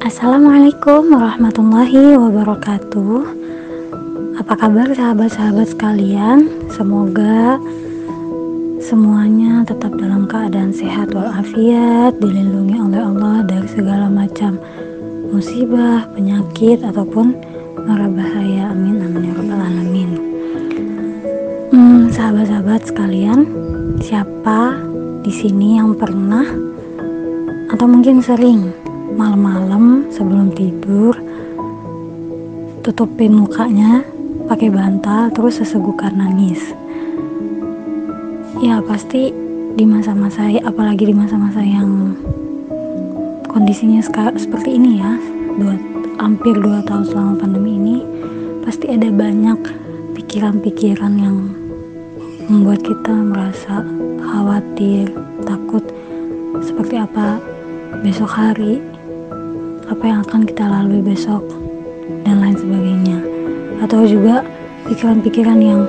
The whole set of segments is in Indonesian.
Assalamualaikum warahmatullahi wabarakatuh. Apa kabar sahabat-sahabat sekalian? Semoga semuanya tetap dalam keadaan sehat walafiat, dilindungi oleh Allah dari segala macam musibah, penyakit ataupun mara bahaya. Amin amin ya rabbal alamin. Hmm, sahabat-sahabat sekalian, siapa di sini yang pernah atau mungkin sering malam-malam sebelum tidur tutupin mukanya pakai bantal terus sesegukan nangis. Ya pasti di masa-masa apalagi di masa-masa yang kondisinya seperti ini ya dua, hampir dua tahun selama pandemi ini pasti ada banyak pikiran-pikiran yang membuat kita merasa khawatir takut seperti apa besok hari apa yang akan kita lalui besok dan lain sebagainya. Atau juga pikiran-pikiran yang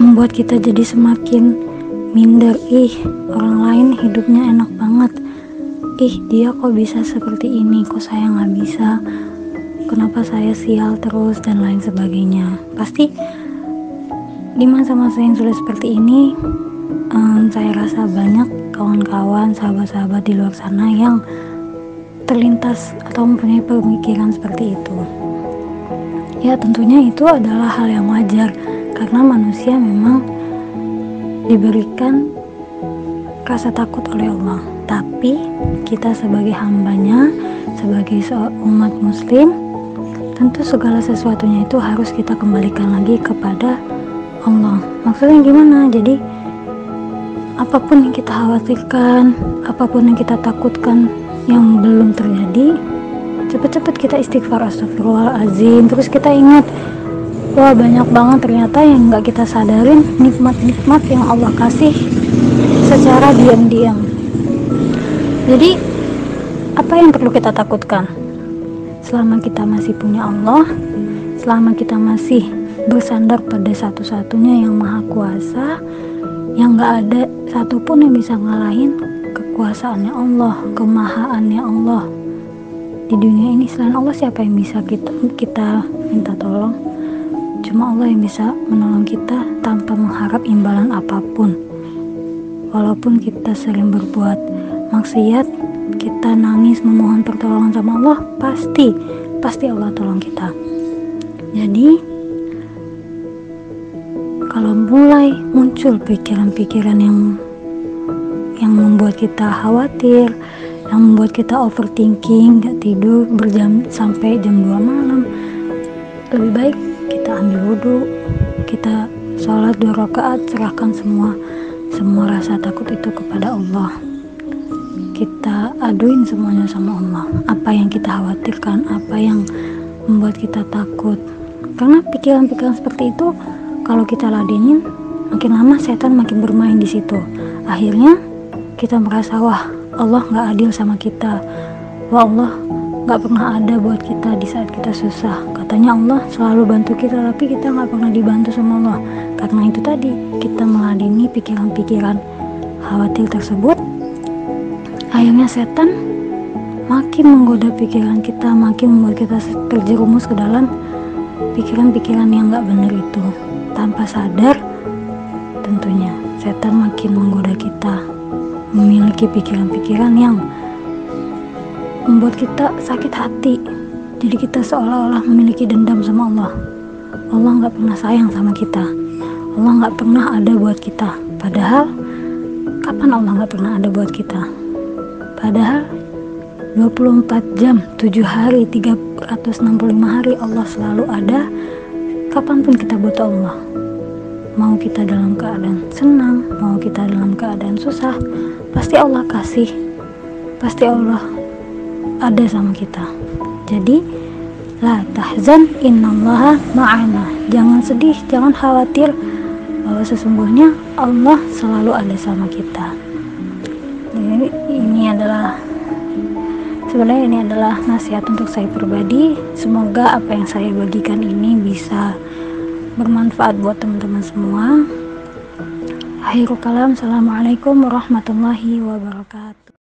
membuat kita jadi semakin minder. Ih orang lain hidupnya enak banget. Ih dia kok bisa seperti ini? Kok saya nggak bisa? Kenapa saya sial terus? Dan lain sebagainya. Pasti di masa-masa yang sudah seperti ini um, saya rasa banyak kawan-kawan sahabat-sahabat di luar sana yang terlintas atau mempunyai pemikiran seperti itu. Ya, tentunya itu adalah hal yang wajar karena manusia memang diberikan rasa takut oleh Allah. Tapi kita sebagai hambanya, sebagai umat muslim, tentu segala sesuatunya itu harus kita kembalikan lagi kepada Allah. Maksudnya gimana? Jadi apa pun yang kita khawatirkan, apa pun yang kita takutkan yang belum terjadi cepet-cepet kita istighfar astagfirullahaladzim. Terus kita ingat wah banyak banget ternyata yang nggak kita sadarin nikmat-nikmat yang Allah kasih secara diam-diam. Jadi apa yang perlu kita takutkan? Selama kita masih punya Allah selama kita masih bersandar pada satu-satunya yang maha kuasa yang nggak ada satupun yang bisa ngalahin kekuasaannya Allah, kemahaannya Allah. Di dunia ini selain Allah siapa yang bisa kita kita minta tolong? Cuma Allah yang bisa menolong kita tanpa mengharap imbalan apa pun. Walaupun kita sering berbuat maksiat, kita nangis memohon pertolongan sama Allah, pasti pasti Allah tolong kita. Jadi kalau mulai muncul pikiran-pikiran yang yang membuat kita khawatir yang membuat kita overthinking gak tidur berjam sampai jam 2 malam. Lebih baik kita ambil wudhu kita sholat dua rakaat serahkan semua semua rasa takut itu kepada Allah. Kita aduin semuanya sama Allah. Apa yang kita khawatirkan apa yang membuat kita takut. Karena pikiran-pikiran seperti itu kalau kita ladenin makin lama setan makin bermain di situ. Akhirnya kita merasa wah Allah nggak adil sama kita. Wah Allah nggak pernah ada buat kita di saat kita susah. Katanya Allah selalu bantu kita tapi kita nggak pernah dibantu sama Allah. Karena itu tadi kita meladeni pikiran-pikiran khawatir tersebut. Akhirnya setan makin menggoda pikiran kita makin membuat kita terjerumus ke dalam pikiran-pikiran yang nggak benar itu. Tanpa sadar tentunya setan makin menggoda kita memiliki pikiran-pikiran yang membuat kita sakit hati. Jadi kita seolah-olah memiliki dendam sama Allah. Allah nggak pernah sayang sama kita. Allah nggak pernah ada buat kita. Padahal kapan Allah nggak pernah ada buat kita? Padahal 24 jam 7 hari 365 hari Allah selalu ada. Kapan pun kita butuh Allah mau kita dalam keadaan senang, mau kita dalam keadaan susah, pasti Allah kasih, pasti Allah ada sama kita. Jadi, la tahzan innallaha ma'ana. Jangan sedih, jangan khawatir bahwa sesungguhnya Allah selalu ada sama kita. Jadi, ini adalah sebenarnya ini adalah nasihat untuk saya pribadi. Semoga apa yang saya bagikan ini bisa bermanfaat buat teman-teman semua. Akhirul kalam, Assalamualaikum warahmatullahi wabarakatuh.